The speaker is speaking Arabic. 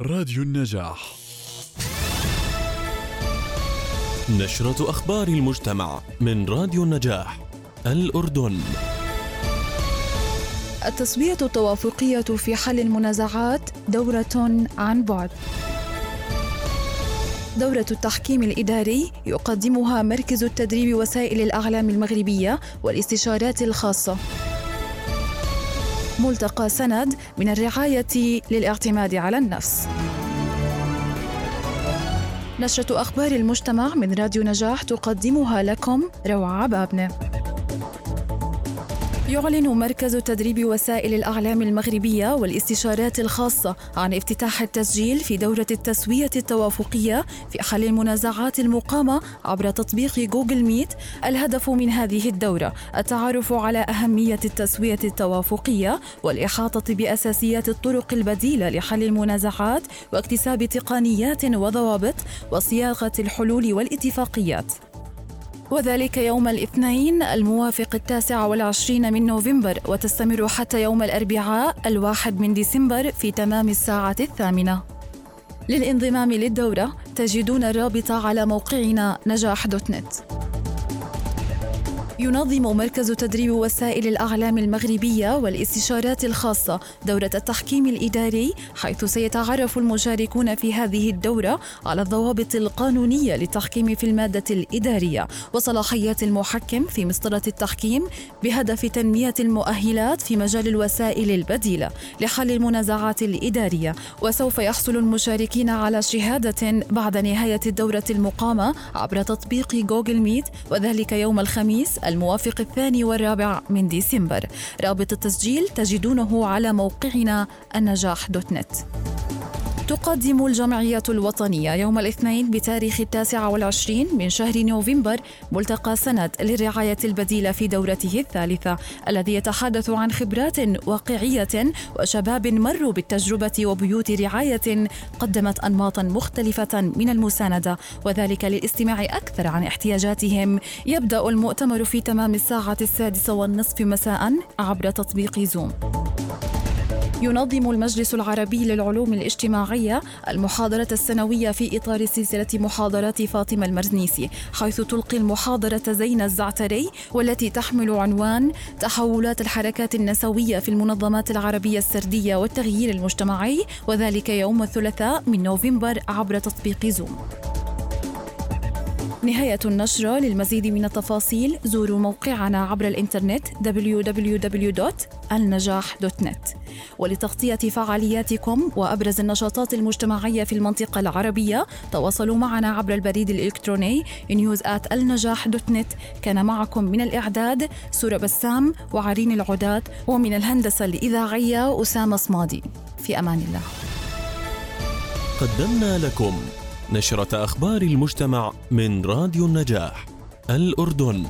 راديو النجاح. نشرة أخبار المجتمع من راديو النجاح الأردن. التسوية التوافقية في حل المنازعات دورة عن بعد. دورة التحكيم الإداري يقدمها مركز التدريب وسائل الأعلام المغربية والاستشارات الخاصة. ملتقى سند من الرعاية للاعتماد على النفس. نشرة أخبار المجتمع من راديو نجاح تقدمها لكم روعة بابنة. يعلن مركز تدريب وسائل الأعلام المغربية والاستشارات الخاصة عن افتتاح التسجيل في دورة التسوية التوافقية في حل المنازعات المقامة عبر تطبيق جوجل ميت. الهدف من هذه الدورة التعرف على أهمية التسوية التوافقية والإحاطة بأساسيات الطرق البديلة لحل المنازعات واكتساب تقنيات وضوابط وصياغة الحلول والاتفاقيات. وذلك يوم الاثنين الموافق التاسع والعشرين من نوفمبر وتستمر حتى يوم الأربعاء الواحد من ديسمبر في تمام الساعة الثامنة. للانضمام للدورة تجدون الرابط على موقعنا نجاح دوت نت. ينظم مركز تدريب وسائل الأعلام المغربية والاستشارات الخاصة دورة التحكيم الإداري حيث سيتعرف المشاركون في هذه الدورة على الضوابط القانونية للتحكيم في المادة الإدارية وصلاحيات المحكم في مسطرة التحكيم بهدف تنمية المؤهلات في مجال الوسائل البديلة لحل المنازعات الإدارية. وسوف يحصل المشاركين على شهادة بعد نهاية الدورة المقامة عبر تطبيق جوجل ميت وذلك يوم الخميس الموافق الثاني والرابع من ديسمبر. رابط التسجيل تجدونه على موقعنا النجاح دوت نت. تقدم الجمعية الوطنية يوم الاثنين بتاريخ التاسع والعشرين من شهر نوفمبر ملتقى سند للرعاية البديلة في دورته الثالثة الذي يتحدث عن خبرات واقعية وشباب مروا بالتجربة وبيوت رعاية قدمت أنماطا مختلفة من المساندة وذلك للاستماع أكثر عن احتياجاتهم. يبدأ المؤتمر في تمام الساعة السادسة والنصف مساء عبر تطبيق زوم ينظم المجلس العربي للعلوم الاجتماعية المحاضرة السنوية في إطار سلسلة محاضرات فاطمة المرزنيسي حيث تلقي المحاضرة زينة الزعتري والتي تحمل عنوان تحولات الحركات النسوية في المنظمات العربية السردية والتغيير المجتمعي وذلك يوم الثلاثاء من نوفمبر عبر تطبيق زوم. نهاية النشرة للمزيد من التفاصيل زوروا موقعنا عبر الإنترنت www.النجاح.net ولتغطية فعالياتكم وأبرز النشاطات المجتمعية في المنطقة العربية تواصلوا معنا عبر البريد الإلكتروني news@النجاح.net كان معكم من الإعداد سورة بسام وعرين العداد ومن الهندسة الإذاعية أسامة صمادي. في أمان الله. قدمنا لكم نشرة أخبار المجتمع من راديو النجاح الأردن.